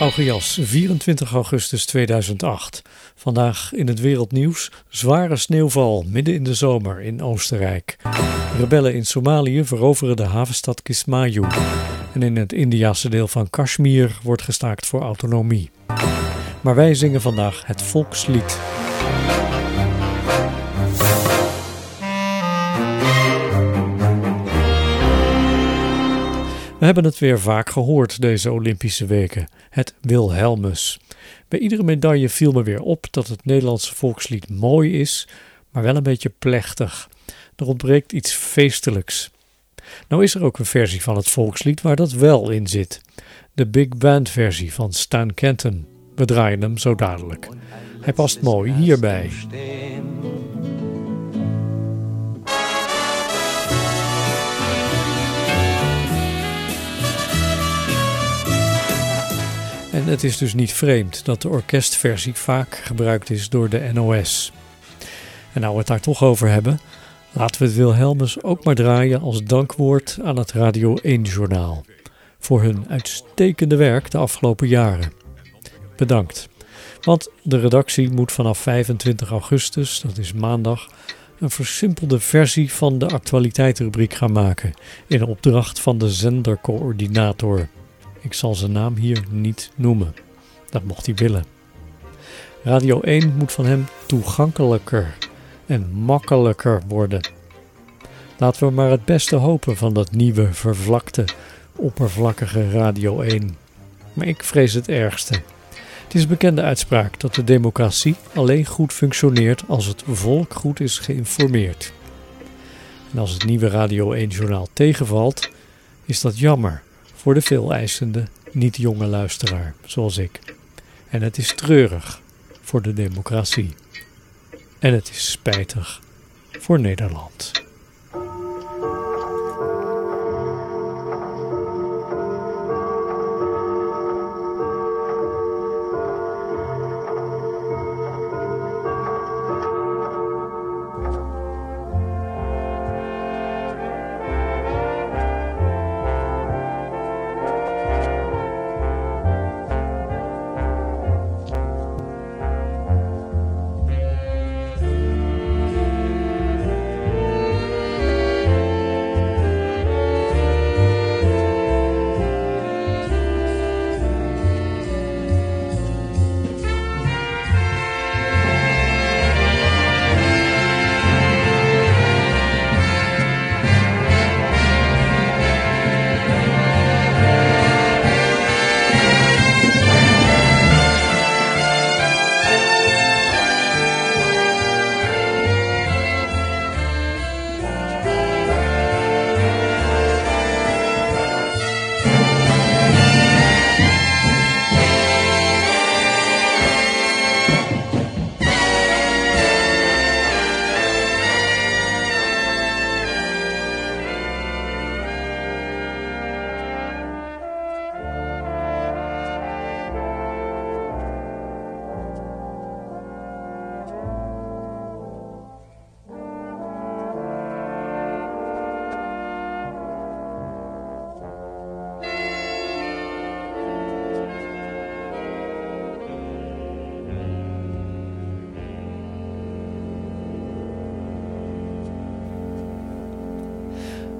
Augias, 24 augustus 2008. Vandaag in het wereldnieuws zware sneeuwval midden in de zomer in Oostenrijk. Rebellen in Somalië veroveren de havenstad Kismayu. En in het Indiase deel van Kashmir wordt gestaakt voor autonomie. Maar wij zingen vandaag het volkslied. We hebben het weer vaak gehoord deze Olympische weken, het Wilhelmus. Bij iedere medaille viel me weer op dat het Nederlandse volkslied mooi is, maar wel een beetje plechtig. Er ontbreekt iets feestelijks. Nou is er ook een versie van het volkslied waar dat wel in zit. De big band versie van Stan Kenton. We draaien hem zo dadelijk. Hij past mooi hierbij. En het is dus niet vreemd dat de orkestversie vaak gebruikt is door de NOS. En nou we het daar toch over hebben, laten we het Wilhelmus ook maar draaien als dankwoord aan het Radio 1-journaal. Voor hun uitstekende werk de afgelopen jaren. Bedankt. Want de redactie moet vanaf 25 augustus, dat is maandag, een versimpelde versie van de actualiteitsrubriek gaan maken. In opdracht van de zendercoördinator. Ik zal zijn naam hier niet noemen. Dat mocht hij willen. Radio 1 moet van hem toegankelijker en makkelijker worden. Laten we maar het beste hopen van dat nieuwe, vervlakte, oppervlakkige Radio 1. Maar ik vrees het ergste. Het is bekende uitspraak dat de democratie alleen goed functioneert als het volk goed is geïnformeerd. En als het nieuwe Radio 1-journaal tegenvalt, is dat jammer voor de veeleisende, niet jonge luisteraar, zoals ik. En het is treurig voor de democratie. En het is spijtig voor Nederland.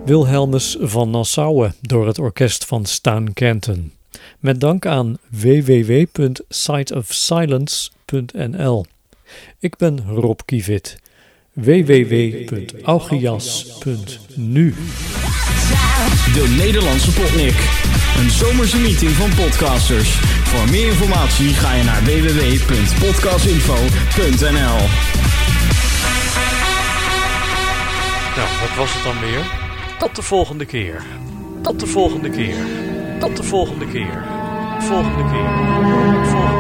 Wilhelmus van Nassau door het orkest van Stan Kenton. Met dank aan www.siteofsilence.nl. Ik ben Rob Kivit. www.augias.nu De Nederlandse Potnik. Een zomerse meeting van podcasters. Voor meer informatie ga je naar www.podcastinfo.nl Nou, wat was het dan weer? Tot de volgende keer. Tot de volgende keer. Tot de volgende keer. Volgende keer. Volgende